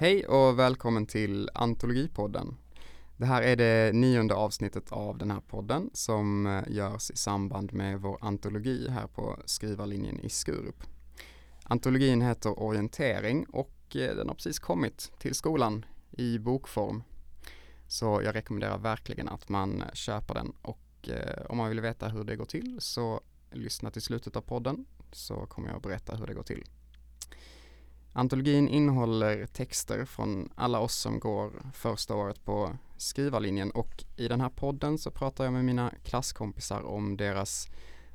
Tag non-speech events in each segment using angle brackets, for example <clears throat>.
Hej och välkommen till Antologipodden. Det här är det nionde avsnittet av den här podden som eh, görs i samband med vår antologi här på skrivarlinjen i Skurup. Antologin heter Orientering och eh, den har precis kommit till skolan i bokform. Så jag rekommenderar verkligen att man eh, köper den och om man vill veta hur det går till så lyssna till slutet av podden så kommer jag att berätta hur det går till. Antologin innehåller texter från alla oss som går första året på skrivarlinjen och i den här podden så pratar jag med mina klasskompisar om deras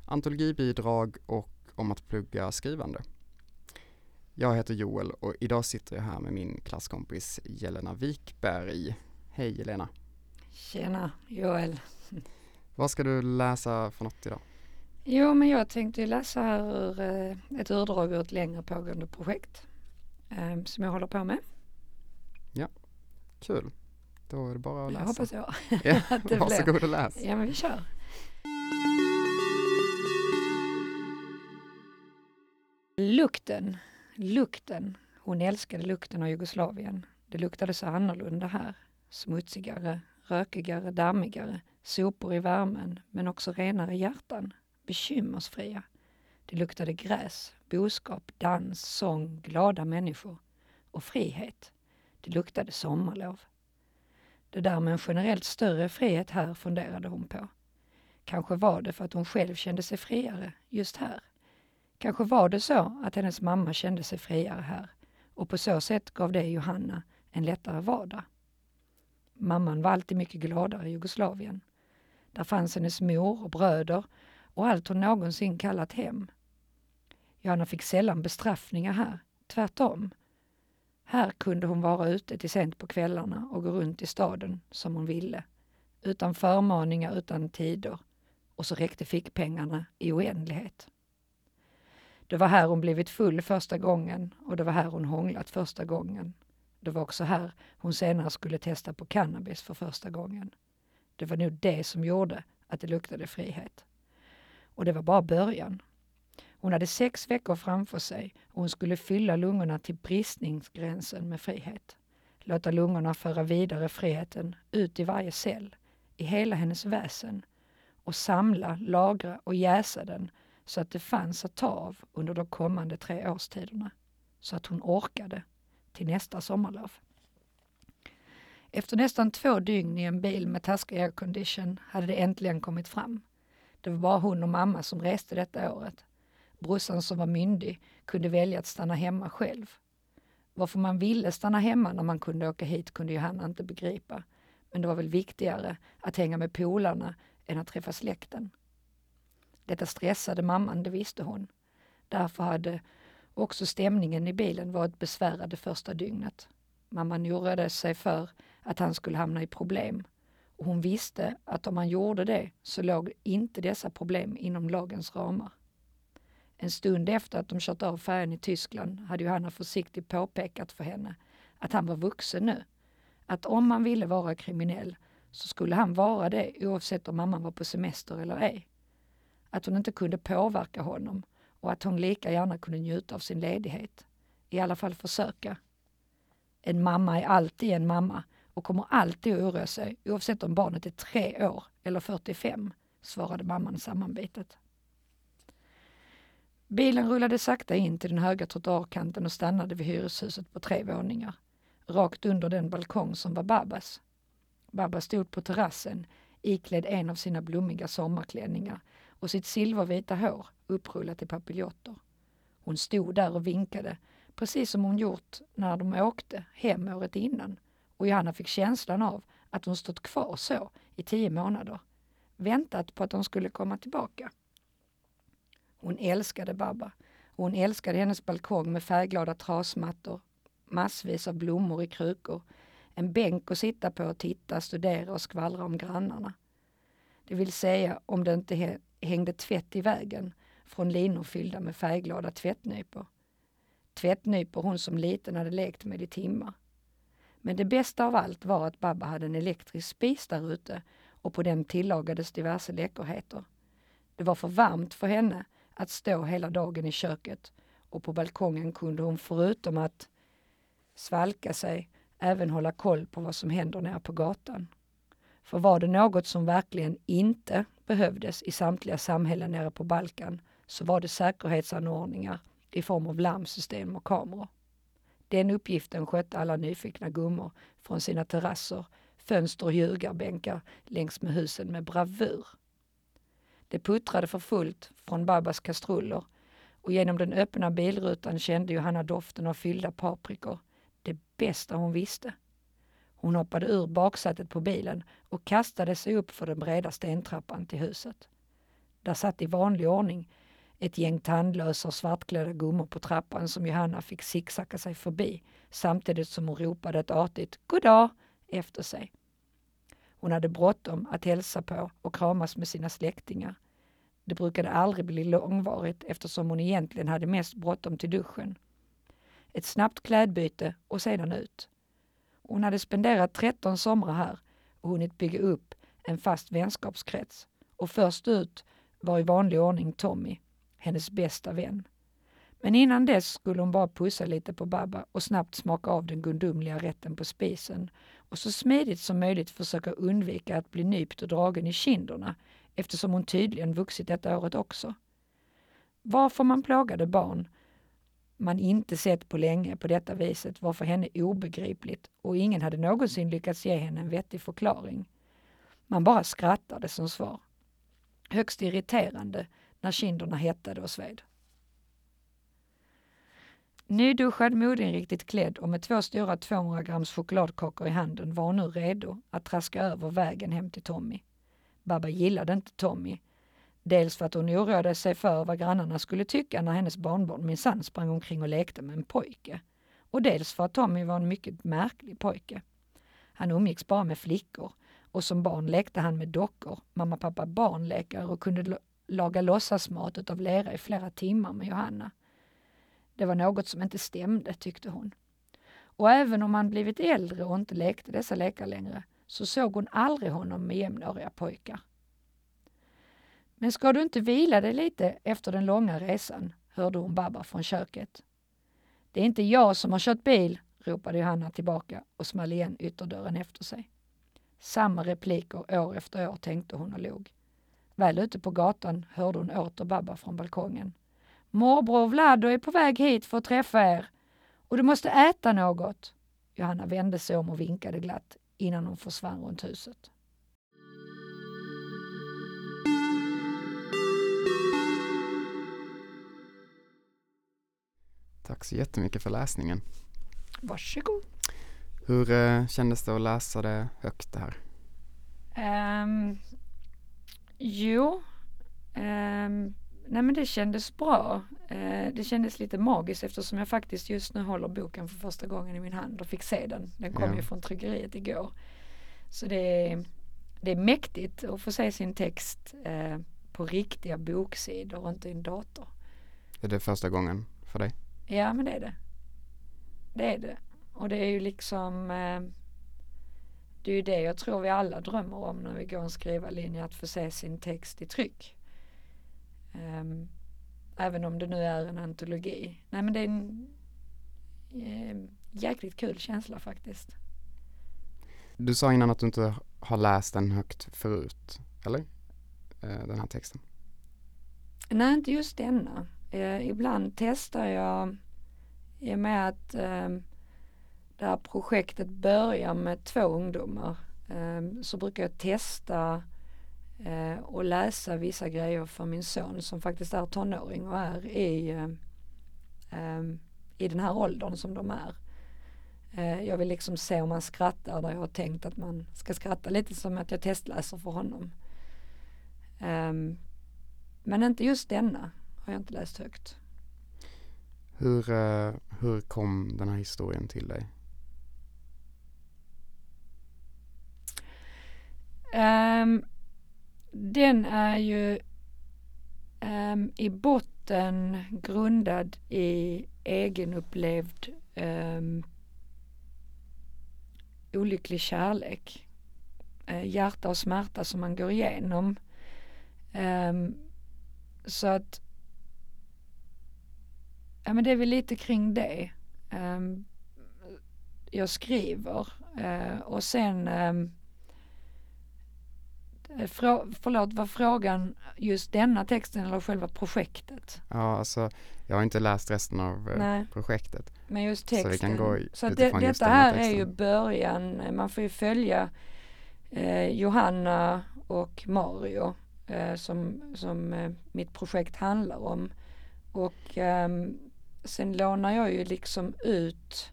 antologibidrag och om att plugga skrivande. Jag heter Joel och idag sitter jag här med min klasskompis Jelena Wikberg. Hej Jelena! Tjena Joel! Vad ska du läsa för något idag? Jo, men jag tänkte läsa här ur eh, ett urdrag ur ett längre pågående projekt eh, som jag håller på med. Ja, kul. Då är det bara att läsa. Jag hoppas jag. Ja, <laughs> att det varsågod och läs. Ja, men vi kör. Lukten, lukten. Hon älskade lukten av Jugoslavien. Det luktade så annorlunda här. Smutsigare, rökigare, dammigare, sopor i värmen, men också renare hjärtan, bekymmersfria. Det luktade gräs, boskap, dans, sång, glada människor och frihet. Det luktade sommarlov. Det där med en generellt större frihet här funderade hon på. Kanske var det för att hon själv kände sig friare just här. Kanske var det så att hennes mamma kände sig friare här och på så sätt gav det Johanna en lättare vardag. Mamman var alltid mycket gladare i Jugoslavien. Där fanns hennes mor och bröder och allt hon någonsin kallat hem. Johanna fick sällan bestraffningar här, tvärtom. Här kunde hon vara ute till sent på kvällarna och gå runt i staden som hon ville. Utan förmaningar, utan tider. Och så räckte fickpengarna i oändlighet. Det var här hon blivit full första gången och det var här hon hånglat första gången. Det var också här hon senare skulle testa på cannabis för första gången. Det var nog det som gjorde att det luktade frihet. Och det var bara början. Hon hade sex veckor framför sig och hon skulle fylla lungorna till bristningsgränsen med frihet. Låta lungorna föra vidare friheten ut i varje cell, i hela hennes väsen och samla, lagra och jäsa den så att det fanns att ta av under de kommande tre årstiderna. Så att hon orkade till nästa sommarlov. Efter nästan två dygn i en bil med taskig aircondition hade det äntligen kommit fram. Det var bara hon och mamma som reste detta året. Brorsan som var myndig kunde välja att stanna hemma själv. Varför man ville stanna hemma när man kunde åka hit kunde Johanna inte begripa. Men det var väl viktigare att hänga med polarna än att träffa släkten. Detta stressade mamman, det visste hon. Därför hade också stämningen i bilen varit besvärad det första dygnet. Mamman oroade sig för att han skulle hamna i problem. Och hon visste att om han gjorde det så låg inte dessa problem inom lagens ramar. En stund efter att de kört av färjan i Tyskland hade Johanna försiktigt påpekat för henne att han var vuxen nu. Att om han ville vara kriminell så skulle han vara det oavsett om mamman var på semester eller ej. Att hon inte kunde påverka honom och att hon lika gärna kunde njuta av sin ledighet. I alla fall försöka. En mamma är alltid en mamma och kommer alltid att oroa sig oavsett om barnet är tre år eller 45, svarade mamman sammanbitet. Bilen rullade sakta in till den höga trottoarkanten och stannade vid hyreshuset på tre våningar, rakt under den balkong som var Babas. Babba stod på terrassen iklädd en av sina blommiga sommarklänningar och sitt silvervita hår upprullat i papiljotter. Hon stod där och vinkade, precis som hon gjort när de åkte hem året innan och Johanna fick känslan av att hon stått kvar så i tio månader, väntat på att de skulle komma tillbaka. Hon älskade Babba och hon älskade hennes balkong med färgglada trasmattor, massvis av blommor i krukor, en bänk att sitta på och titta, studera och skvallra om grannarna. Det vill säga om det inte hängde tvätt i vägen från linor fyllda med färgglada tvättnypor. Tvättnypor hon som liten hade lekt med i timmar. Men det bästa av allt var att Babba hade en elektrisk spis där ute och på den tillagades diverse läckerheter. Det var för varmt för henne att stå hela dagen i köket och på balkongen kunde hon förutom att svalka sig, även hålla koll på vad som händer nere på gatan. För var det något som verkligen inte behövdes i samtliga samhällen nere på Balkan så var det säkerhetsanordningar i form av larmsystem och kameror. Den uppgiften skötte alla nyfikna gummor från sina terrasser, fönster och ljugarbänkar längs med husen med bravur. Det puttrade för fullt från Babas kastruller och genom den öppna bilrutan kände Johanna doften av fyllda paprikor. Det bästa hon visste. Hon hoppade ur baksätet på bilen och kastade sig upp för den breda stentrappan till huset. Där satt i vanlig ordning ett gäng tandlösa och svartklädda gummor på trappan som Johanna fick sicksacka sig förbi samtidigt som hon ropade ett artigt goddag efter sig. Hon hade bråttom att hälsa på och kramas med sina släktingar. Det brukade aldrig bli långvarigt eftersom hon egentligen hade mest bråttom till duschen. Ett snabbt klädbyte och sedan ut. Hon hade spenderat 13 somrar här och hunnit bygga upp en fast vänskapskrets. Och först ut var i vanlig ordning Tommy, hennes bästa vän. Men innan dess skulle hon bara pussa lite på Babba och snabbt smaka av den gundumliga rätten på spisen och så smidigt som möjligt försöka undvika att bli nypt och dragen i kinderna eftersom hon tydligen vuxit detta året också. Varför man plågade barn man inte sett på länge på detta viset var för henne obegripligt och ingen hade någonsin lyckats ge henne en vettig förklaring. Man bara skrattade som svar. Högst irriterande när kinderna hettade och sved. Nyduschad, modinriktigt klädd och med två stora 200 grams chokladkakor i handen var hon nu redo att traska över vägen hem till Tommy. Babba gillade inte Tommy. Dels för att hon oroade sig för vad grannarna skulle tycka när hennes barnbarn minsann sprang omkring och lekte med en pojke. Och dels för att Tommy var en mycket märklig pojke. Han umgicks bara med flickor och som barn lekte han med dockor, mamma, pappa, barnlekar och kunde laga låtsasmat utav lera i flera timmar med Johanna. Det var något som inte stämde, tyckte hon. Och även om han blivit äldre och inte lekte dessa lekar längre så såg hon aldrig honom med jämnåriga pojkar. Men ska du inte vila dig lite efter den långa resan? hörde hon Babba från köket. Det är inte jag som har kört bil, ropade Johanna tillbaka och small igen ytterdörren efter sig. Samma repliker år efter år tänkte hon och log. Väl ute på gatan hörde hon åter Babba från balkongen. Morbror Vlado är på väg hit för att träffa er och du måste äta något. Johanna vände sig om och vinkade glatt innan hon försvann runt huset. Tack så jättemycket för läsningen. Varsågod. Hur eh, kändes det att läsa det högt det här? Um, jo, um, nej men det kändes bra. Uh, det kändes lite magiskt eftersom jag faktiskt just nu håller boken för första gången i min hand och fick se den. Den kom ja. ju från tryckeriet igår. Så det är, det är mäktigt att få se sin text uh, på riktiga boksidor och inte i en dator. Är det första gången för dig? Ja men det är det. Det är det. Och det är ju liksom eh, Det är ju det jag tror vi alla drömmer om när vi går en skrivarlinje att få se sin text i tryck. Um, även om det nu är en antologi. Nej men det är en eh, jäkligt kul känsla faktiskt. Du sa innan att du inte har läst den högt förut, eller? Eh, den här texten. Nej, inte just denna. Eh, ibland testar jag i och med att eh, det här projektet börjar med två ungdomar eh, så brukar jag testa eh, och läsa vissa grejer för min son som faktiskt är tonåring och är i, eh, eh, i den här åldern som de är. Jag vill liksom se om han skrattar där jag har tänkt att man ska skratta lite som att jag testläser för honom. Men inte just denna har jag inte läst högt. Hur, uh, hur kom den här historien till dig? Um, den är ju um, i botten grundad i egenupplevd um, olycklig kärlek. Uh, hjärta och smärta som man går igenom. Um, så att ja men det är väl lite kring det. Um, jag skriver. Eh, och sen frå, förlåt, var frågan just denna texten eller själva projektet? Ja, alltså jag har inte läst resten av eh, Nej. projektet. Men just texten. Så vi kan gå Så det, detta här är ju början. Man får ju följa eh, Johanna och Mario eh, som, som eh, mitt projekt handlar om. Och ehm, sen lånar jag ju liksom ut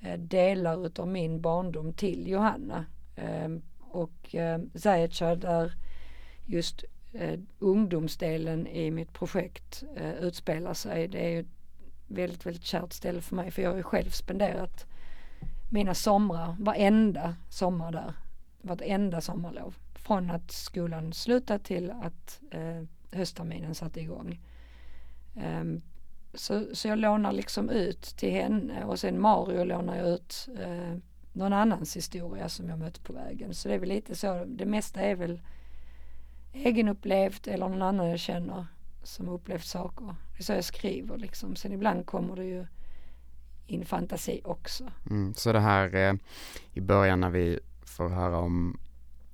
eh, delar utav min barndom till Johanna. Och eh, Zajaca där just eh, ungdomsdelen i mitt projekt eh, utspelar sig. Det är ju ett väldigt, väldigt kärt ställe för mig för jag har ju själv spenderat mina somrar, varenda sommar där. Vartenda sommarlov. Från att skolan slutade till att eh, höstterminen satte igång. Um, så, så jag lånar liksom ut till henne och sen Mario lånar jag ut eh, någon annans historia som jag mött på vägen. Så det är väl lite så, det mesta är väl egenupplevt eller någon annan jag känner som upplevt saker. Det är så jag skriver liksom. Sen ibland kommer det ju in fantasi också. Mm, så det här eh, i början när vi får höra om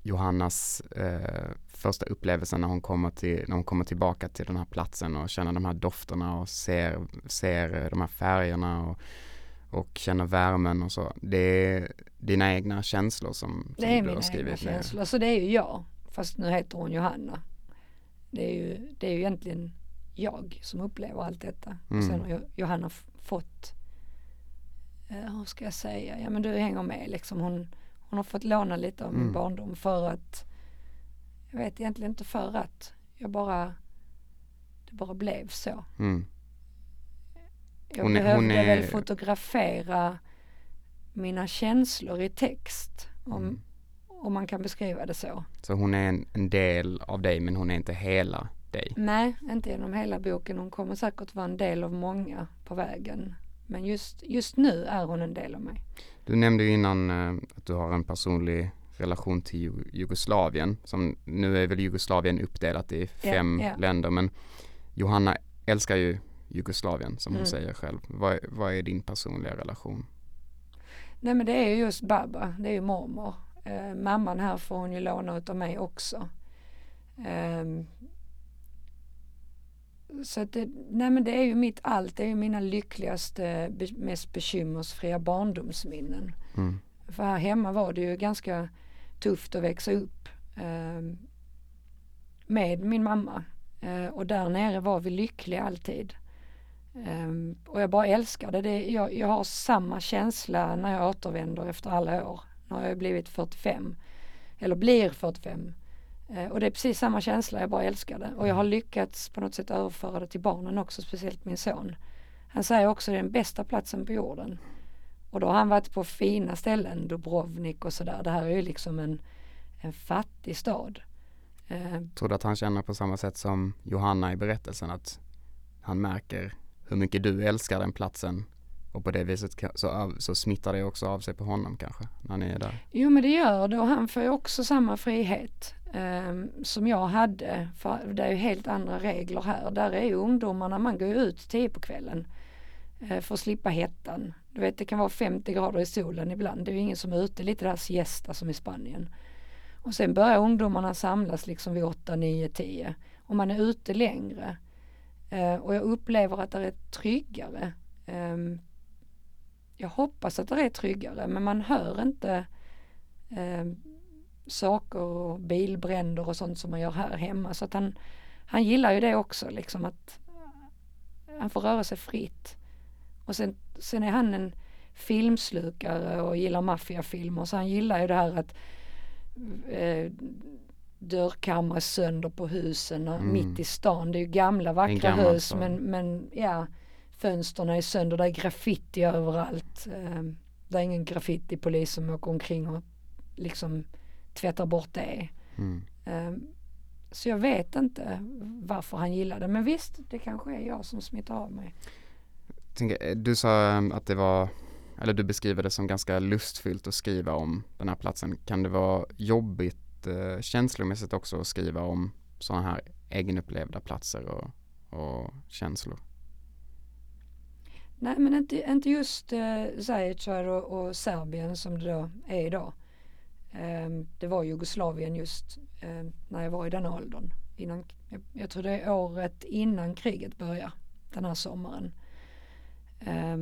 Johannas eh, första upplevelse när hon, kommer till, när hon kommer tillbaka till den här platsen och känner de här dofterna och ser, ser eh, de här färgerna och, och känner värmen och så. Det är dina egna känslor som, som Det är du har egna skrivit ner. känslor. Så det är ju jag. Fast nu heter hon Johanna. Det är ju, det är ju egentligen jag som upplever allt detta. Och Mm. sen har Jo- Johanna fått, eh, hur ska jag säga, ja men du hänger med liksom. Hon, hon har fått låna lite av min Mm. barndom för att, jag vet egentligen inte för att, jag bara, det bara blev så. Mm. Jag Hon behövde hon är- väl fotografera mina känslor i text. Om, Mm. om man kan beskriva det så. Så hon är en, en del av dig men hon är inte hela dig. Nej, inte genom hela boken. Hon kommer säkert vara en del av många på vägen. Men just, just nu är hon en del av mig. Du nämnde ju innan eh, att du har en personlig relation till Ju- Jugoslavien. Som, nu är väl Jugoslavien uppdelat i fem ja. länder men Johanna älskar ju Jugoslavien som hon Mm. säger själv. Vad, vad är din personliga relation? Nej men det är ju just Baba, det är ju mormor. Eh, mamman här får hon ju låna utav mig också. Ehm, så att det, nej men det är ju mitt allt, det är ju mina lyckligaste, be, mest bekymmersfria barndomsminnen. Mm. För här hemma var det ju ganska tufft att växa upp ehm, med min mamma. Eh, och där nere var vi lyckliga alltid. Ehm, och jag bara älskade det. Jag, jag har samma känsla när jag återvänder efter alla år. Nu har jag blivit 45. Eller blir 45. Eh, och det är precis samma känsla, jag bara älskar det. Och jag har lyckats på något sätt överföra det till barnen också, speciellt min son. Han säger också det är den bästa platsen på jorden. Och då har han varit på fina ställen, Dubrovnik och sådär. Det här är ju liksom en, en fattig stad. Eh, Tror du att han känner på samma sätt som Johanna i berättelsen att han märker hur mycket du älskar den platsen och på det viset så, så smittar det också av sig på honom kanske när ni är där. Jo men det gör det och han får ju också samma frihet eh, som jag hade. För det är ju helt andra regler här. Där är ju ungdomarna, man går ju ut tio på kvällen eh, för att slippa hettan. Du vet det kan vara 50 grader i solen ibland. Det är ju ingen som är ute, lite där siesta som i Spanien. Och sen börjar ungdomarna samlas liksom vid 8, 9, 10 och man är ute längre. Eh, och jag upplever att det är tryggare. Eh, jag hoppas att det är tryggare men man hör inte eh, saker och bilbränder och sånt som man gör här hemma. Så att han, han gillar ju det också liksom att han får röra sig fritt. Och sen, sen är han en filmslukare och gillar maffiafilmer så han gillar ju det här att eh, dörrkammare sönder på husen och Mm. mitt i stan. Det är ju gamla vackra hus stad. men, men ja fönstren är sönder, det är graffiti överallt. Eh, det är ingen graffitipolis som åker omkring och liksom tvättar bort det. Mm. Eh, så jag vet inte varför han gillar det. Men visst, det kanske är jag som smittar av mig. Eh, du sa eh, att det var, eller du beskriver det som ganska lustfyllt att skriva om den här platsen. Kan det vara jobbigt eh, känslomässigt också att skriva om sådana här egenupplevda platser och, och känslor? Nej men inte, inte just eh, Zaječar och, och Serbien som det då är idag. Eh, det var Jugoslavien just eh, när jag var i den åldern. Innan, jag, jag tror det är året innan kriget började, den här sommaren. Eh,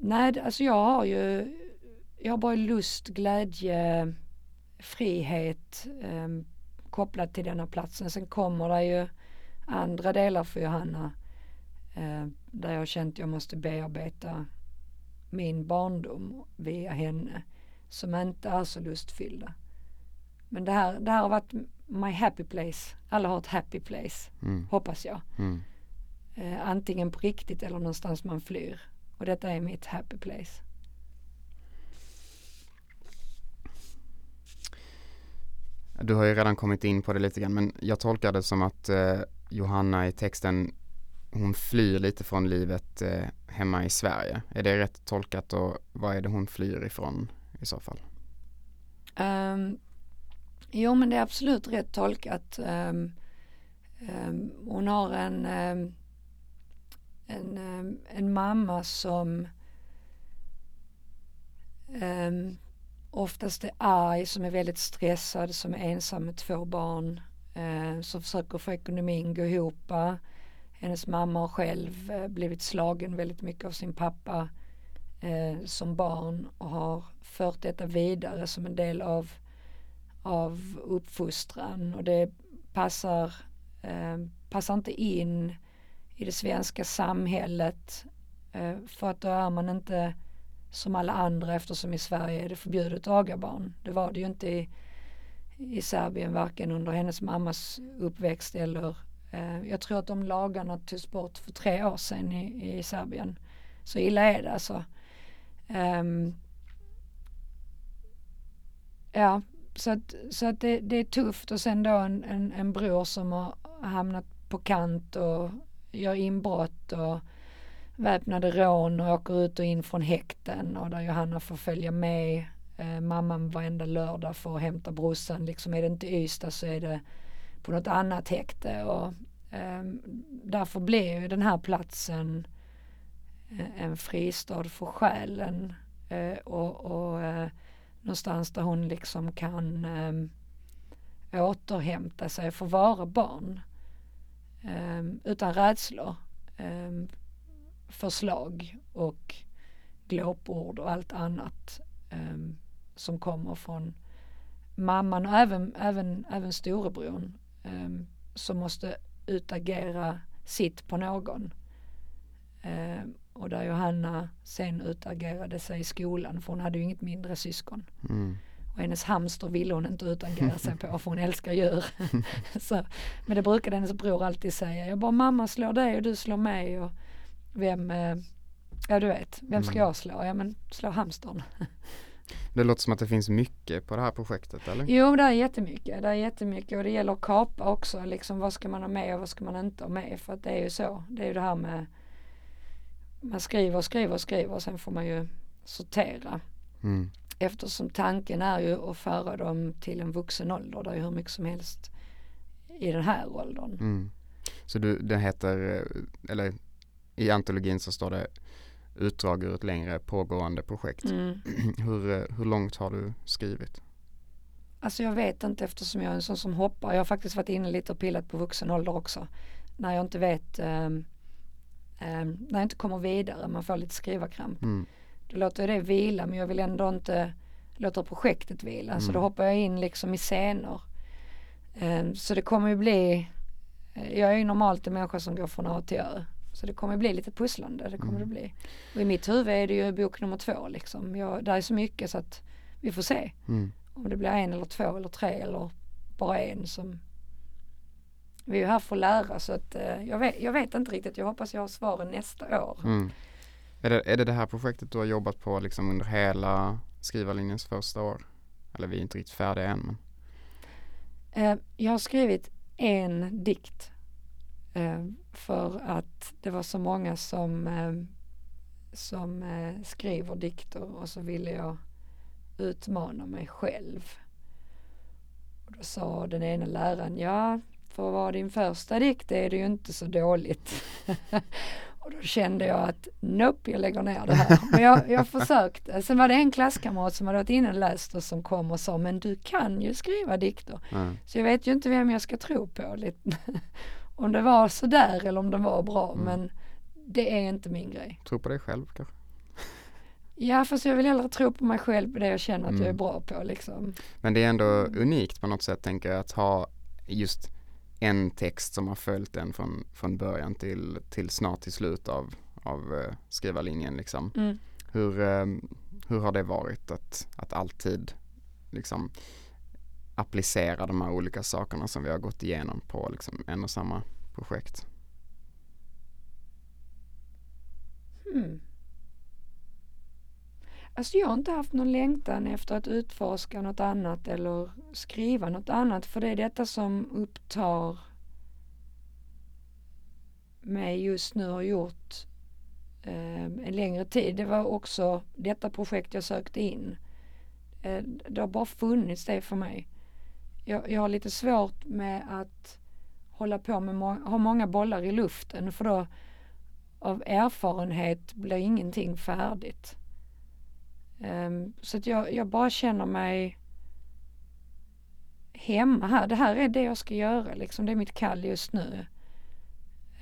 nej, alltså jag har ju, jag har bara lust, glädje, frihet eh, kopplat till denna platsen. Sen kommer det ju andra delar för Johanna eh, där jag känt att jag måste bearbeta min barndom via henne som inte är så lustfyllda. Men det här, det här har varit my happy place. Alla har ett happy place, Mm. hoppas jag. Mm. Eh, antingen på riktigt eller någonstans man flyr. Och detta är mitt happy place. Du har ju redan kommit in på det lite grann men jag tolkar det som att eh, Johanna i texten hon flyr lite från livet eh, hemma i Sverige. Är det rätt tolkat och vad är det hon flyr ifrån i så fall? Um, jo men det är absolut rätt tolkat. Um, um, hon har en, um, en, um, en mamma som um, oftast är arg, som är väldigt stressad, som är ensam med två barn, eh, som försöker få ekonomin gå ihop. Hennes mamma har själv eh, blivit slagen väldigt mycket av sin pappa eh, som barn och har fört detta vidare som en del av, av uppfostran och det passar, eh, passar inte in i det svenska samhället eh, för att då är man inte som alla andra eftersom i Sverige är det förbjudet att aga barn. Det var det ju inte i, i Serbien varken under hennes mammas uppväxt eller eh, jag tror att de lagarna togs bort för tre år sedan i, i Serbien. Så illa är det alltså. Um, ja, så att, så att det, det, är tufft och sen då en, en, en bror som har hamnat på kant och gör inbrott och väpnade rån och åker ut och in från häkten och där Johanna får följa med. Eh, mamman varenda lördag för att hämta brorsan. Liksom är det inte Ystad så är det på något annat häkte. Och eh, därför blir ju den här platsen eh, en fristad för själen. Eh, och, och eh, någonstans där hon liksom kan eh, återhämta sig för att vara barn. Eh, utan rädslor, eh, förslag och glåpord och allt annat eh, som kommer från mamman och även, även, även storebror som måste utagera sitt på någon. Eh, och där Johanna sen utagerade sig i skolan för hon hade ju inget mindre syskon. Mm. Och hennes hamster ville hon inte utagera sig på för hon <laughs> älskar djur. <laughs> så, men det brukade hennes bror alltid säga. Jag bara mamma slår dig och du slår mig och vem, eh, ja du vet, vem ska Mm. jag slå? Ja men slå hamstern. <laughs> Det låter som att det finns mycket på det här projektet eller? Jo det är jättemycket, det är jättemycket och det gäller att kapa också liksom vad ska man ha med och vad ska man inte ha med för att det är ju så. Det är ju det här med man skriver och skriver och skriver och sen får man ju sortera. Mm. Eftersom tanken är ju att föra dem till en vuxen ålder. Det är ju hur mycket som helst i den här åldern. Mm. Så du, det heter, eh, eller i antologin så står det utdrag ur ett längre pågående projekt. Mm. <clears throat> Hur, eh, hur långt har du skrivit? Alltså jag vet inte eftersom jag är en sån som hoppar. Jag har faktiskt varit inne lite och pillat på vuxen ålder också. När jag inte vet, um, um, när jag inte kommer vidare, man får lite skrivarkramp. Mm. Då låter jag det vila men jag vill ändå inte låta projektet vila. Så Mm. då hoppar jag in liksom i scener. Um, så det kommer ju bli, eh, jag är ju normalt en människa som går från A till Ö. Så det kommer bli lite pusslande, det kommer Mm. det bli. Och i mitt huvud är det ju bok nummer två liksom. Jag, där är så mycket så att vi får se. Mm. Om det blir en eller två eller tre eller bara en som vi är ju här för att lära så att eh, jag, vet, jag vet inte riktigt. Jag hoppas jag har svaren nästa år. Mm. Är, det, är det det här projektet du har jobbat på liksom under hela skrivarlinjens första år? Eller vi är inte riktigt färdiga än men. Eh, jag har skrivit en dikt för att det var så många som, eh, som eh, skriver dikter och så ville jag utmana mig själv. Och då sa den ena läraren, ja för att vara din första dikt är det ju inte så dåligt. <laughs> Och då kände jag att nope, jag lägger ner det här. Men jag, jag försökte. Sen var det en klasskamrat som hade varit inne och läst och som kom och sa, men du kan ju skriva dikter. Mm. Så jag vet ju inte vem jag ska tro på. Om det var sådär eller om det var bra. Mm. Men det är inte min grej. Tro på dig själv kanske? Ja, fast jag vill hellre tro på mig själv på det jag känner att jag är Mm. bra på liksom. Men det är ändå unikt på något sätt tänker jag att ha just en text som har följt en från, från början till, till snart till slut av, av eh, skrivarlinjen liksom. Mm. Hur, eh, hur har det varit att, att alltid liksom applicera de här olika sakerna som vi har gått igenom på liksom en och samma projekt? Hmm. Alltså jag har inte haft någon längtan efter att utforska något annat eller skriva något annat för det är detta som upptar mig just nu och gjort eh, en längre tid. Det var också detta projekt jag sökte in. Eh, det har bara funnits det för mig. Jag, jag har lite svårt med att hålla på med må- ha många bollar i luften för då av erfarenhet blir ingenting färdigt. Um, så att jag, jag bara känner mig hemma här. Det här är det jag ska göra liksom. Det är mitt kall just nu.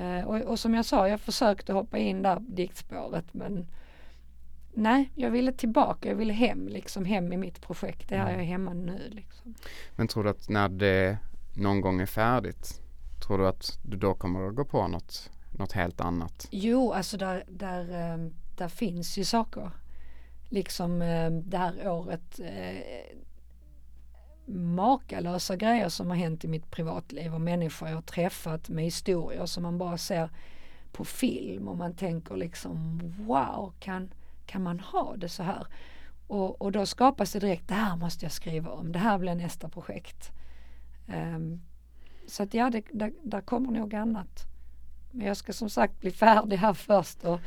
Uh, och, och som jag sa, jag försökte hoppa in där diktspåret men nej, jag ville tillbaka. Jag ville hem, liksom hem i mitt projekt. Det är här jag är hemma nu liksom. Men tror du att när det någon gång är färdigt, tror du att du då kommer att gå på något, något helt annat? Jo, alltså där, där, ehm, där finns ju saker. Liksom ehm, det här året eh, makalösa grejer som har hänt i mitt privatliv och människor jag har träffat med historier som man bara ser på film och man tänker liksom wow, kan, kan man ha det så här? Och, och då skapas det direkt, det här måste jag skriva om, det här blir nästa projekt. Um, så att ja, det, där, där kommer nog annat. Men jag ska som sagt bli färdig här först och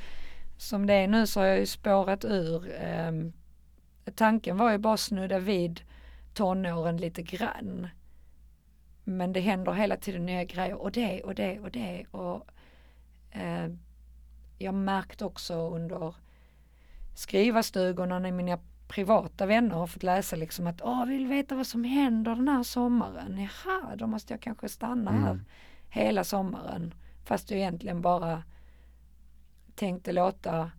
som det är nu så har jag ju spårat ur. Um, tanken var ju bara att snudda vid tonåren lite grann. Men det händer hela tiden nya grejer och det och det och det och eh, jag märkt också under skrivarstugorna när mina privata vänner har fått läsa liksom att åh, vill veta vad som händer den här sommaren. Jaha, då måste jag kanske stanna här Mm. hela sommaren. Fast jag egentligen bara tänkte låta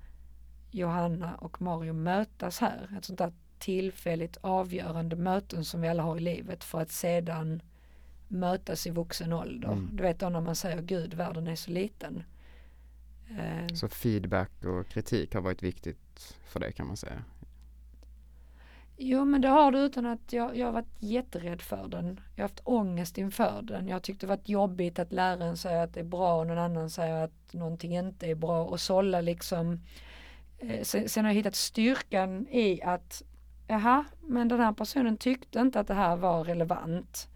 Johanna och Mario mötas här. Ett sånt där tillfälligt avgörande möten som vi alla har i livet för att sedan mötas i vuxen ålder. Mm. Du vet då när man säger Gud, världen är så liten. Så feedback och kritik har varit viktigt för det kan man säga. Jo men det har du utan att jag, jag har varit jätterädd för den. Jag har haft ångest inför den. Jag har tyckt det varit jobbigt att läraren säger att det är bra och någon annan säger att någonting inte är bra och sålla liksom. Eh, sen, sen har jag hittat styrkan i att jaha, men den här personen tyckte inte att det här var relevant.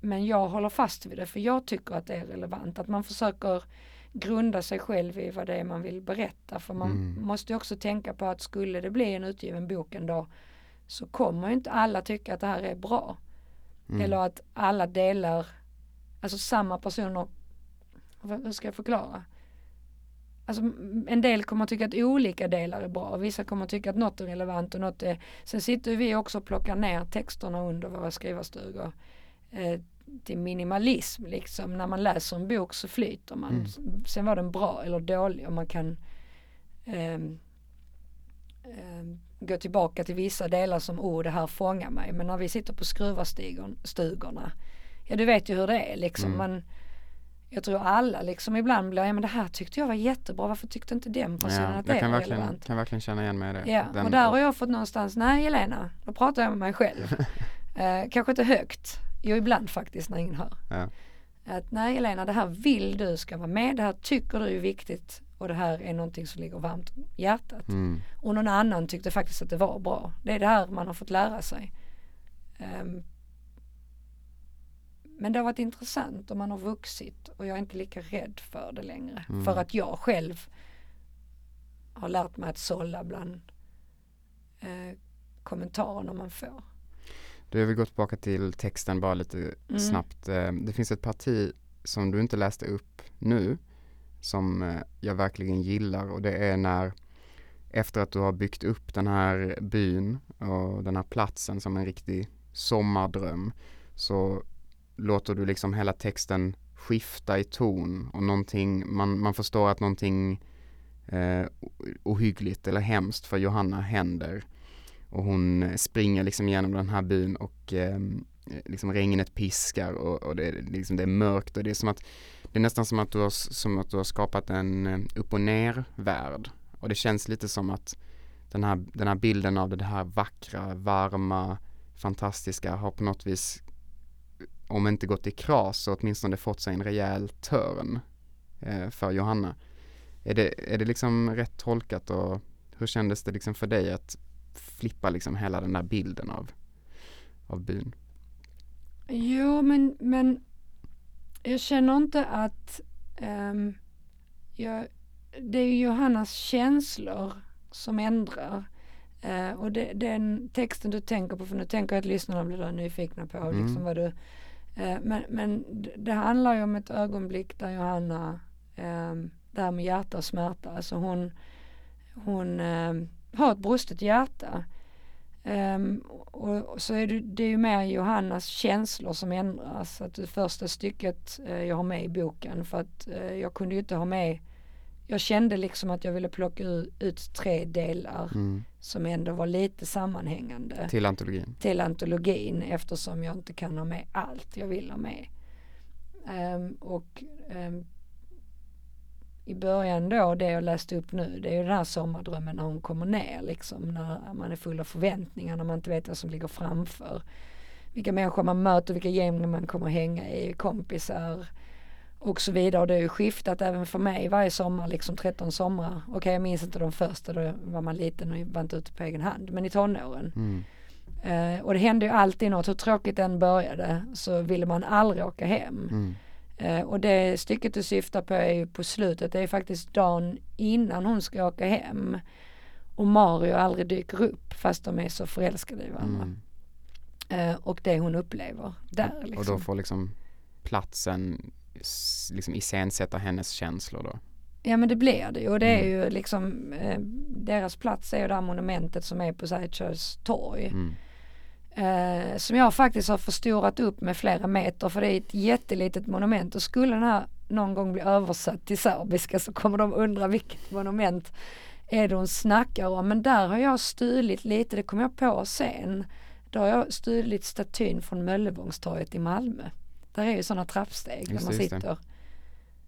Men jag håller fast vid det för jag tycker att det är relevant. Att man försöker grunda sig själv i vad det är man vill berätta. För man Mm. måste också tänka på att skulle det bli en utgiven bok en dag så kommer ju inte alla tycka att det här är bra. Mm. Eller att alla delar, alltså samma personer, hur ska jag förklara? Alltså en del kommer tycka att olika delar är bra och vissa kommer tycka att något är relevant och något är Sen sitter vi också och plockar ner texterna under våra skrivarstugor eh, till minimalism liksom. När man läser en bok så flyter man. Mm. Sen var den bra eller dålig och man kan ehm, ehm, gå tillbaka till vissa delar som oh det här fångar mig. Men när vi sitter på skruvarstugorna, ja du vet ju hur det är liksom. Mm. Man, jag tror alla liksom ibland blir, ja men det här tyckte jag var jättebra, varför tyckte inte den personen Ja, att det jag kan var verkligen, relevant? kan verkligen känna igen mig i det. Ja, Den- och där har jag fått någonstans, nej Helena, då pratar jag med mig själv. <laughs> eh, kanske inte högt, jo ibland faktiskt när ingen hör. Ja. Att nej Helena, det här vill du ska vara med, det här tycker du är viktigt och det här är någonting som ligger varmt om hjärtat. Mm. Och någon annan tyckte faktiskt att det var bra. Det är det här man har fått lära sig. Ehm, men det har varit intressant och man har vuxit och jag är inte lika rädd för det längre. Mm. För att jag själv har lärt mig att sålla bland eh, kommentarerna man får. Du, jag vill gå tillbaka till texten bara lite Mm. snabbt. Eh, Det finns ett parti som du inte läste upp nu som eh, jag verkligen gillar och det är när efter att du har byggt upp den här byn och den här platsen som en riktig sommardröm så låter du liksom hela texten skifta i ton och någonting, man, man förstår att någonting eh, ohyggligt eller hemskt för Johanna händer. Och hon eh, springer liksom genom den här byn och ehm, eh, liksom regnet piskar och, och det, liksom, det är mörkt och det är som att det är nästan som att du har, som att du har skapat en eh, upp och ner värld. Och det känns lite som att den här, den här bilden av det här vackra, varma, fantastiska har på något vis eh, om inte gått i kras så åtminstone fått sig en rejäl törn eh, för Johanna. Är det, är det liksom rätt tolkat och hur kändes det liksom för dig att flippa liksom hela den där bilden av, av byn? Jo, men, men jag känner inte att um, jag, det är Johannas känslor som ändrar. Uh, och det, den texten du tänker på, för nu tänker jag att lyssnarna blir nyfikna på mm. liksom vad du uh, men, men det handlar ju om ett ögonblick där Johanna um, det här med hjärta och smärta. Alltså hon, hon eh, har ett brustet hjärta. Um, och, och, så är det, det är ju mer Johannas känslor som ändras. Att det första stycket uh, jag har med i boken för att uh, jag kunde ju inte ha med jag kände liksom att jag ville plocka ut, tre delar mm. som ändå var lite sammanhängande. Till antologin? Till antologin eftersom jag inte kan ha med allt jag vill ha med. Um, och um, i början då, det jag läste upp nu, det är ju den här sommardrömmen när hon kommer ner liksom, när man är full av förväntningar, när man inte vet vad som ligger framför. Vilka människor man möter, vilka gäng man kommer hänga i, kompisar och så vidare. Och det har ju skiftat även för mig varje sommar, liksom 13 somrar. Okej, okay, jag minns inte de första, då var man liten och var inte ute på egen hand, men i tonåren. Mm. Uh, och det hände ju alltid något, hur tråkigt den började så ville man aldrig åka hem. Mm. Eh, och det stycket du syftar på är ju på slutet, det är faktiskt dagen innan hon ska åka hem. Och Mario aldrig dyker upp fast de är så förälskade i varandra. Mm. Eh, och det hon upplever där. Liksom. Och då liksom. får liksom platsen liksom iscensätta hennes känslor då? Ja men det blir det ju och det är mm. ju liksom eh, deras plats är ju det här monumentet som är på Sergels torg. Mm. Eh, som jag faktiskt har förstorat upp med flera meter för det är ett jättelitet monument och skulle den här någon gång bli översatt till serbiska så kommer de undra vilket monument är det hon snackar om. Men där har jag stulit lite, det kom jag på sen. Då har jag stulit statyn från Möllevångstorget i Malmö. Där är ju sådana trappsteg just där man sitter.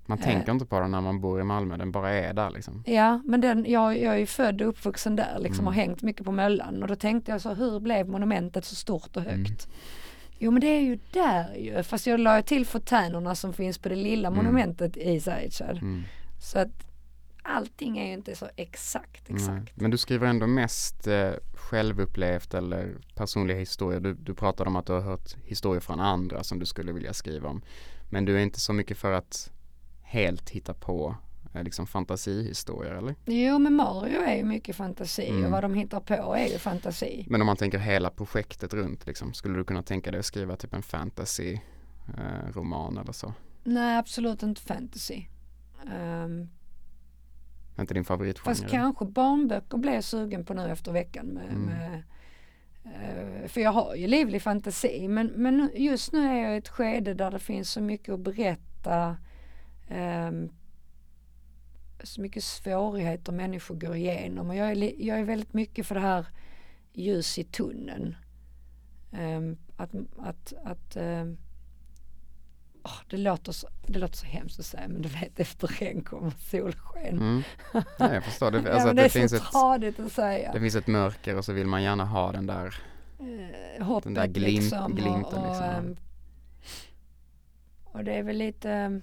Man eh. tänker inte på den när man bor i Malmö, den bara är där liksom. Ja, men den, jag, jag är ju född och uppvuxen där liksom mm. och hängt mycket på Möllan och då tänkte jag så hur blev monumentet så stort och högt? Mm. Jo men det är ju där ju, fast jag la till fontänerna som finns på det lilla mm. monumentet i Zaitjar. Mm. Så att allting är ju inte så exakt exakt. Men du skriver ändå mest eh, självupplevt eller personliga historier. Du, du pratade om att du har hört historier från andra som du skulle vilja skriva om. Men du är inte så mycket för att helt hitta på eh, liksom fantasihistorier eller? Jo men Mario är ju mycket fantasi mm. och vad de hittar på är ju fantasi. Men om man tänker hela projektet runt liksom, skulle du kunna tänka dig att skriva typ en fantasy eh, roman eller så? Nej absolut inte fantasy. Um, inte din favoritgenre? Fast kanske barnböcker blir jag sugen på nu efter veckan med, mm. med uh, för jag har ju livlig fantasi men, men just nu är jag i ett skede där det finns så mycket att berätta så mycket svårigheter människor går igenom och jag är, jag är väldigt mycket för det här ljus i tunneln. Um, att att, att um, oh, det, låter så, det låter så hemskt att säga men du vet efter regn kommer solsken. Mm. Ja, jag förstår. Det, <laughs> alltså, ja, det, det finns tradigt att säga. Det finns ett mörker och så vill man gärna ha den där, uh, hoppet den där glimt, liksom, glimten. Och, liksom. och, um, och det är väl lite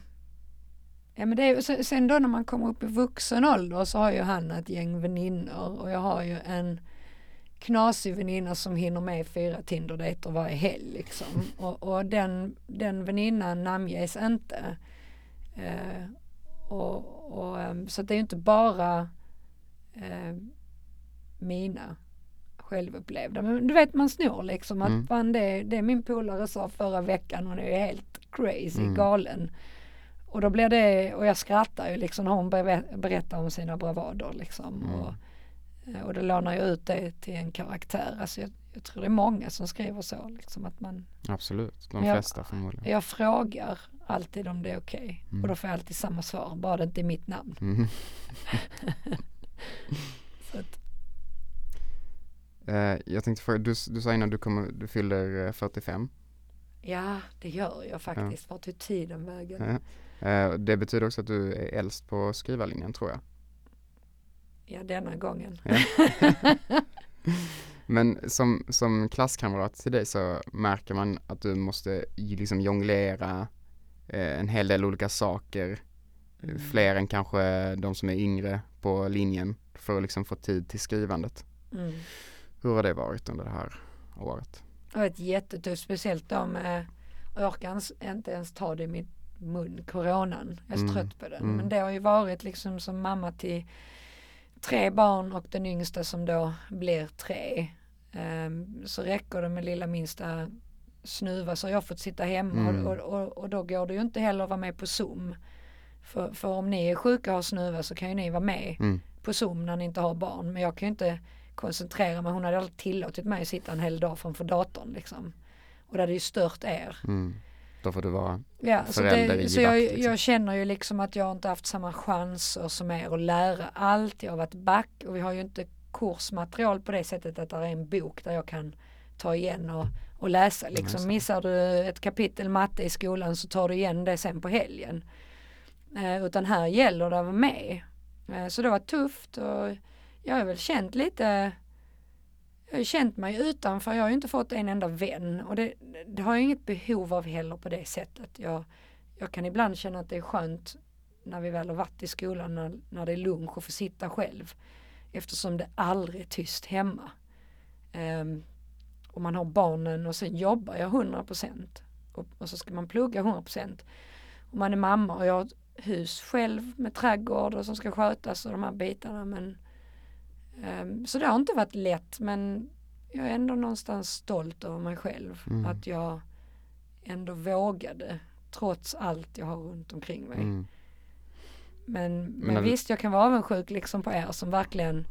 Ja men det är, sen då när man kommer upp i vuxen ålder så har ju han ett gäng väninnor och jag har ju en knasig väninna som hinner med fyra Tinder-dejter varje helg liksom. <laughs> Och, och den, den väninnan namnges inte. Eh, och, och, ehm, så det är ju inte bara eh, mina självupplevda. Men du vet man snor liksom att mm. fan, det, det min polare sa förra veckan, hon är ju helt crazy, mm. galen. Och då blir det, och jag skrattar ju liksom när hon ber- berättar om sina bravader liksom. Mm. Och, eh, och det lånar ju ut det till en karaktär. Alltså jag, jag tror det är många som skriver så liksom att man, Absolut, de jag- flesta förmodligen. jag frågar alltid om det är okej. Mm. Och då får jag alltid samma svar, bara det inte är mitt namn. Mm. <laughs> Att, Eh, jag tänkte fråga, du, du sa innan du, kommer, du fyller eh, 45. ja, det gör jag faktiskt. Vart tog tiden vägen? Ja. Eh, det betyder också att du är äldst på skrivarlinjen tror jag. Ja, denna gången. <laughs> Men som, som klasskamrat till dig så märker man att du måste liksom jonglera eh, en hel del olika saker, Mm. fler än kanske de som är yngre på linjen för att liksom få tid till skrivandet. Mm. Hur har det varit under det här året? Det har varit jättetufft, speciellt de, eh, jag ens, inte ens ta det i min mun, coronan. Jag är så Mm, trött på den. mm. Men det har ju varit liksom som mamma till tre barn och den yngsta som då blir tre. Ehm, så räcker det med lilla minsta snuva så jag har fått sitta hemma Mm. och, och, och, och då går det ju inte heller att vara med på zoom. För, för om ni är sjuka och har snuva så kan ju ni vara med Mm. på zoom när ni inte har barn. Men jag kan ju inte koncentrera mig. Hon hade aldrig tillåtit mig att sitta en hel dag framför datorn liksom. Och det hade ju stört er. Mm. Då får du vara, Ja, Förälder det, i så jag, liksom. jag känner ju liksom att jag inte haft samma chanser som er att lära allt. Jag har varit back och vi har ju inte kursmaterial på det sättet att det är en bok där jag kan ta igen och, och läsa. Liksom. Missar du ett kapitel matte i skolan så tar du igen det sen på helgen. Eh, utan här gäller det att vara med. Eh, så det var tufft och jag har väl känt lite jag har ju känt mig utanför, jag har ju inte fått en enda vän och det, det har jag inget behov av heller på det sättet. Jag, jag kan ibland känna att det är skönt när vi väl har varit i skolan när, när det är lunch och få sitta själv. Eftersom det aldrig är tyst hemma. Um, och man har barnen och sen jobbar jag 100% och, och så ska man plugga 100%. Och man är mamma och jag har ett hus själv med trädgård och som ska skötas och de här bitarna men så det har inte varit lätt men jag är ändå någonstans stolt över mig själv Mm. att jag ändå vågade trots allt jag har runt omkring mig. mm. Men, Men men visst, jag kan vara avundsjuk liksom på er som verkligen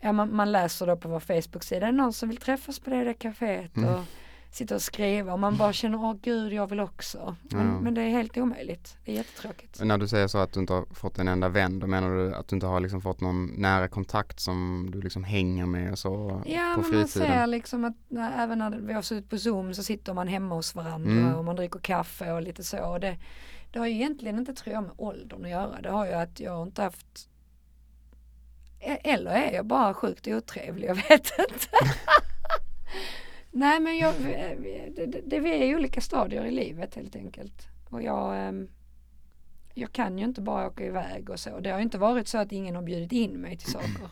Ja, man, man läser då på vår Facebook-sida, någon som vill träffas på det där kaféet Mm. Sitta och skriva och man bara känner, åh gud, jag vill också. Men, Ja. men det är helt omöjligt. Det är jättetråkigt. När du säger så att du inte har fått en enda vän, då menar du att du inte har liksom fått någon nära kontakt som du liksom hänger med och så Ja, på men man fritiden? ser liksom att när, även när vi har suttit på Zoom så sitter man hemma hos varandra Mm. och man dricker kaffe och lite så. Och det, det har ju egentligen inte, tror jag, med åldern att göra. Det har ju att jag inte haft E- eller är jag bara sjukt otrevlig, jag vet inte. <laughs> <laughs> Nej men jag, eh, det, det, vi är i olika stadier i livet helt enkelt. Och jag, ehm, jag kan ju inte bara åka iväg och så. Det har ju inte varit så att ingen har bjudit in mig till saker.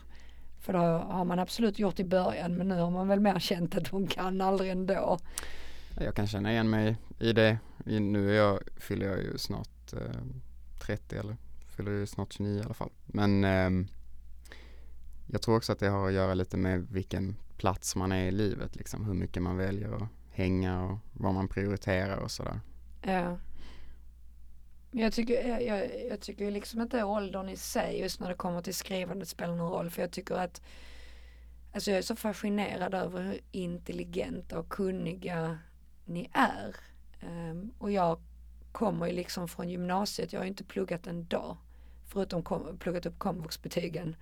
För det har man absolut gjort i början men nu har man väl mer känt att hon kan aldrig ändå. Jag kan känna igen mig i det. Nu är jag, fyller jag ju snart eh, 30 eller fyller ju snart 29 i alla fall. Men eh, jag tror också att det har att göra lite med vilken plats man är i livet liksom. Hur mycket man väljer att hänga och vad man prioriterar och sådär. Ja. Men Jag tycker, jag, jag, jag tycker liksom inte åldern i sig just när det kommer till skrivandet spelar någon roll för jag tycker att Alltså jag är så fascinerad över hur intelligenta och kunniga ni är. Um, och jag kommer ju liksom från gymnasiet, jag har ju inte pluggat en dag. Förutom kom, pluggat upp komvuxbetygen.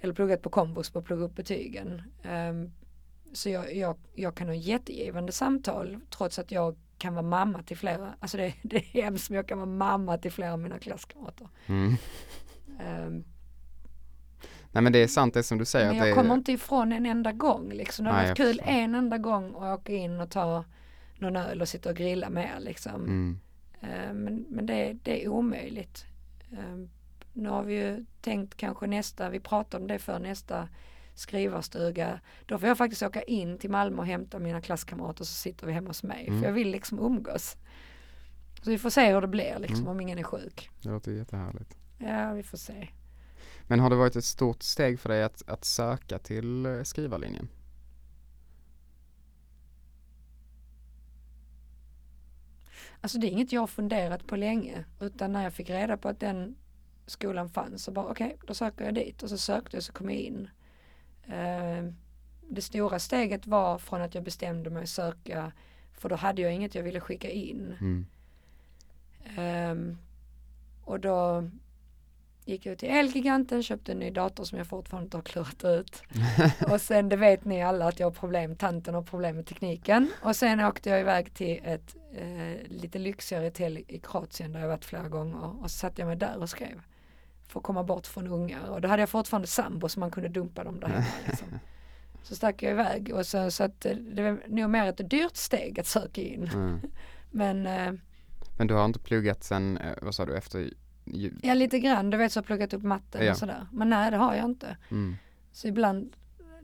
Eller pluggat på komvux på att plugga upp betygen. Ehm, så jag, jag, jag kan ha jättegivande samtal trots att jag kan vara mamma till flera, alltså det, <laughs> det är hemskt men jag kan vara mamma till flera av mina klasskamrater. Mm. Ehm, Nej men det är sant det som du säger. men jag är, kommer inte ifrån en enda gång liksom. Det har Nej, varit kul förstår. en enda gång att åka in och ta någon öl och sitta och grilla med liksom. Mm. Eh, Men, men det, det är omöjligt. Eh, Nu har vi ju tänkt kanske nästa, vi pratade om det för nästa skrivarstuga. Då får jag faktiskt åka in till Malmö och hämta mina klasskamrater så sitter vi hemma hos mig. Mm. För jag vill liksom umgås. Så vi får se hur det blir liksom Mm. om ingen är sjuk. Det låter jättehärligt. Ja, vi får se. Men har det varit ett stort steg för dig att, att söka till eh, skrivarlinjen? Alltså det är inget jag funderat på länge utan när jag fick reda på att den skolan fanns så bara okej, okay, då söker jag dit och så sökte jag så kom jag in. Uh, det stora steget var från att jag bestämde mig att söka för då hade jag inget jag ville skicka in. Mm. Um, och då gick jag till Elgiganten, köpte en ny dator som jag fortfarande inte har klurat ut. <laughs> och sen, det vet ni alla att jag har problem, tanten har problem med tekniken. Och sen åkte jag iväg till ett eh, lite lyxigare hotell i Kroatien där jag varit flera gånger och så satte jag mig där och skrev. För att komma bort från ungar och då hade jag fortfarande sambo så man kunde dumpa dem där hemma. Liksom. <laughs> Så stack jag iväg och så, så att eh, det var nog mer ett dyrt steg att söka in. Mm. <laughs> Men eh, Men du har inte pluggat sen, eh, vad sa du, efter jul? Ja lite grann, du vet så har jag pluggat upp matten Ja. och sådär. Men nej det har jag inte. Mm. Så ibland,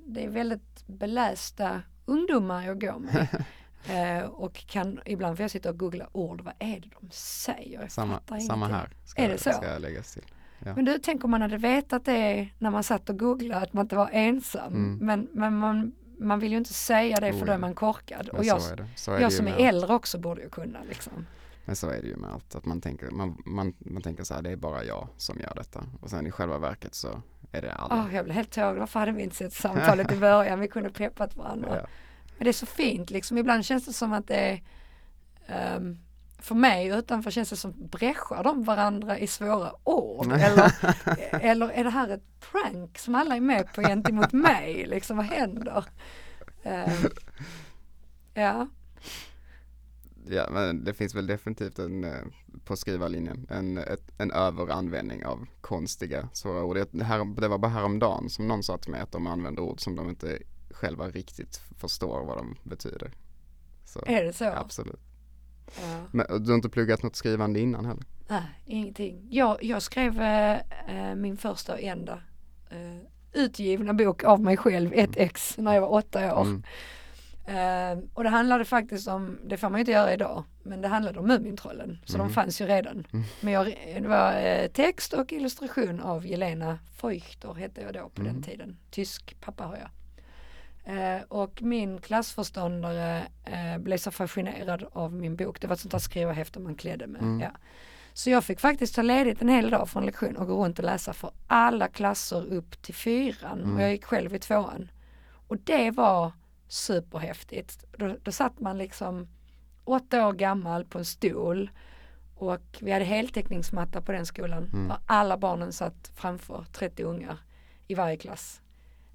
det är väldigt belästa ungdomar jag går med. <laughs> eh, och kan, ibland får jag sitta och googla ord, vad är det de säger? Jag Samma, samma här, ska, Är det så? ska jag läggas till. Ja. Men du, tänk om man hade vetat det när man satt och googlade, att man inte var ensam. Mm. Men, men man, man vill ju inte säga det för Oh, då är ja. man korkad. Men och jag, jag som är allt. äldre också borde ju kunna liksom. Men så är det ju med allt, att man tänker, man, man, man tänker så här, det är bara jag som gör detta. Och sen i själva verket så är det alla. Åh, jag blev helt tågad, varför hade vi inte sett samtalet i början? Vi kunde peppat varandra. Ja. Men det är så fint liksom. Ibland känns det som att det är ehm, för mig utanför känns det som bräschar de varandra i svåra ord? Eller, <laughs> eller är det här ett prank som alla är med på gentemot mig? Liksom, vad händer? Ehm, ja, Ja, men det finns väl definitivt en, eh, på skrivarlinjen, en, ett, en överanvändning av konstiga svåra ord. Det, här, det var bara häromdagen som någon sa till mig att de använder ord som de inte själva riktigt förstår vad de betyder. Så, är det så? absolut. Ja. Men du har inte pluggat något skrivande innan heller? Nej, ingenting. Jag, jag skrev eh, min första och enda eh, utgivna bok av mig själv, ett ex, när jag var åtta år. Mm. Eh, och det handlade faktiskt om, det får man ju inte göra idag, men det handlade om Mumintrollen. Så Mm. de fanns ju redan. Mm. Men jag, det var eh, text och illustration av Jelena Feuchter hette jag då på Mm. den tiden. Tysk pappa har jag. Eh, och min klassförståndare eh, blev så fascinerad av min bok. Det var ett sånt där skrivarhäfte man klädde med. Mm. Ja. Så jag fick faktiskt ta ledigt en hel dag från lektion och gå runt och läsa för alla klasser upp till fyran. Mm. Och jag gick själv i tvåan. Och det var superhäftigt. Då, då satt man liksom åtta år gammal på en stol och vi hade heltäckningsmatta på den skolan. Mm. Och alla barnen satt framför, 30 ungar i varje klass.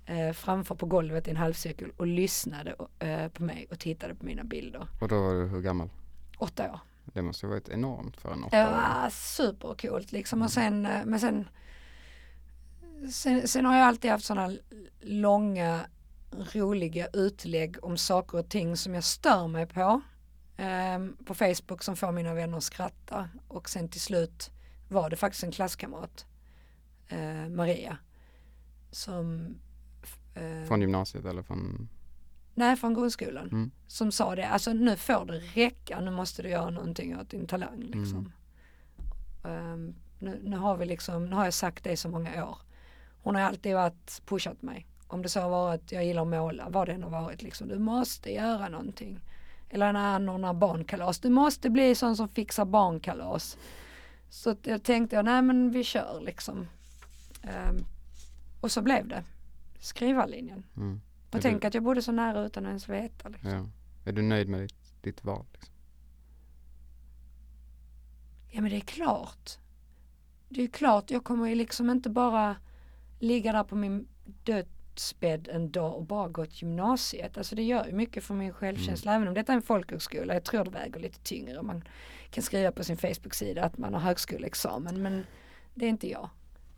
Eh, framför på golvet i en halvcirkel och lyssnade eh, på mig och tittade på mina bilder. Och då var du hur gammal? Åtta år. Det måste ju varit enormt för en Det åttaåring. var supercoolt liksom och sen, eh, men sen, sen, sen har jag alltid haft sådana långa roliga utlägg om saker och ting som jag stör mig på ehm, på Facebook som får mina vänner att skratta och sen till slut var det faktiskt en klasskamrat, eh, Maria, som eh, Från gymnasiet eller från? Nej, från grundskolan. Mm. Som sa det, alltså nu får det räcka, nu måste du göra någonting åt din talang. Liksom. Ehm, nu, nu har vi liksom, nu har jag sagt det i så många år. Hon har alltid varit pushat mig. Om det så har varit, jag gillar att måla, vad det än har varit liksom. Du måste göra någonting. Eller när anordnar barnkalas, du måste bli sån som fixar barnkalas. Så jag tänkte, nej men vi kör liksom. Ehm, och så blev det. Skrivarlinjen. Mm. Och tänk du- att jag bodde så nära utan att ens veta. Liksom. Ja. Är du nöjd med ditt, ditt val? Liksom? Ja men det är klart. Det är klart, jag kommer ju liksom inte bara ligga där på min dödsbädd en dag och bara gått gymnasiet. Alltså det gör ju mycket för min självkänsla. Även om detta är en folkhögskola, jag tror det väger lite tyngre. Man kan skriva på sin Facebook-sida att man har högskoleexamen men det är inte jag.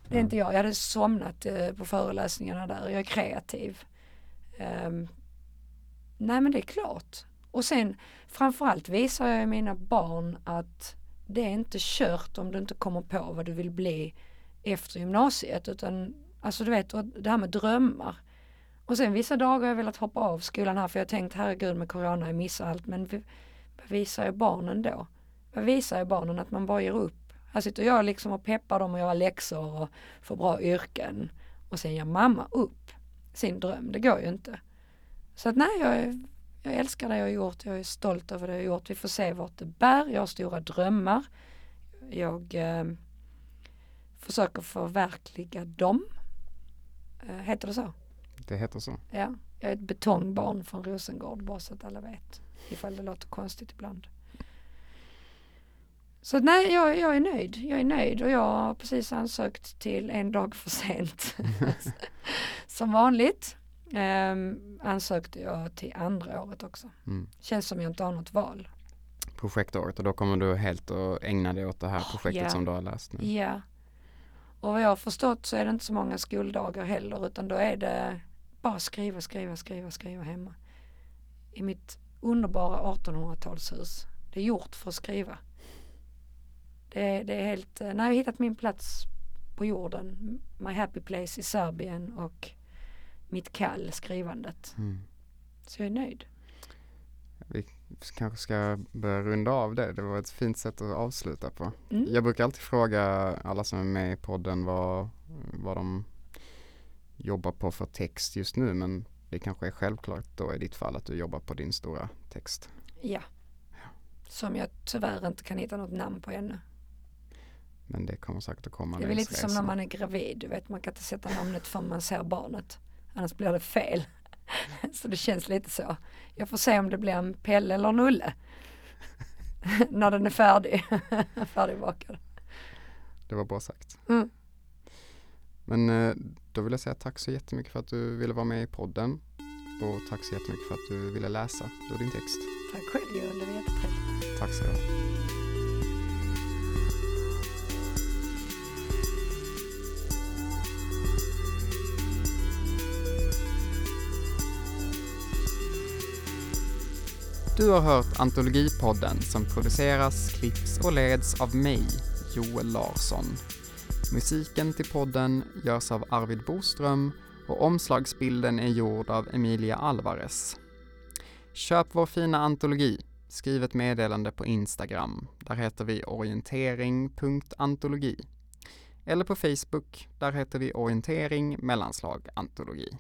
Det är inte jag. Jag hade somnat eh, på föreläsningarna där. Jag är kreativ. Ehm, nej men det är klart. Och sen framförallt visar jag mina barn att det är inte kört om du inte kommer på vad du vill bli efter gymnasiet utan alltså du vet det här med drömmar. Och sen vissa dagar har jag velat hoppa av skolan här för jag har tänkt herregud med corona jag missar allt men vad visar jag barnen då? Vad visar jag barnen att man bara ger upp? Här sitter jag liksom och peppar dem och gör läxor och får bra yrken och sen ger mamma upp sin dröm. Det går ju inte. Så att nej, jag är, jag älskar det jag har gjort, jag är stolt över det jag har gjort. Vi får se vart det bär, jag har stora drömmar. Jag eh, försöker förverkliga dem. Eh, heter det så? Det heter så. Ja, jag är ett betongbarn från Rosengård bara så att alla vet. Ifall det låter konstigt ibland. Så nej, jag, jag är nöjd. Jag är nöjd och jag har precis ansökt till en dag för sent. <laughs> <laughs> som vanligt. Um, ansökte jag till andra året också. Mm. Känns som jag inte har något val. Projektåret och då kommer du helt att ägna dig åt det här projektet ja. som du har läst nu. Ja. Och vad jag har förstått så är det inte så många skoldagar heller utan då är det bara skriva, skriva, skriva, skriva hemma. I mitt underbara 1800-talshus. Det är gjort för att skriva. Det, det är helt, när jag har hittat min plats på jorden, my happy place i Serbien och mitt kall, skrivandet. Mm. Så jag är nöjd. Vi kanske ska börja runda av det. Det var ett fint sätt att avsluta på. Mm. Jag brukar alltid fråga alla som är med i podden vad, vad de jobbar på för text just nu men det kanske är självklart då i ditt fall att du jobbar på din stora text. Ja. Som jag tyvärr inte kan hitta något namn på ännu. Men det kommer säkert att komma Det är väl lite som när man är gravid, du vet man kan inte sätta namnet förrän man ser barnet. Annars blir det fel. <laughs> Så det känns lite så. Jag får se om det blir en Pelle eller en Ulle. <laughs> när den är färdig, <laughs> färdigbakad. Det var bra sagt. Mm. Men eh, då vill jag säga tack så jättemycket för att du ville vara med i podden. Och tack så jättemycket för att du ville läsa ur din text. Tack själv Joel, det var jättetrevligt. Tack så du Du har hört Antologipodden som produceras, klipps och leds av mig, Joel Larsson. Musiken till podden görs av Arvid Boström och omslagsbilden är gjord av Emilia Alvarez. Köp vår fina antologi. Skriv ett meddelande på Instagram. Där heter vi orientering.antologi. Eller på Facebook. Där heter vi orientering mellanslag antologi.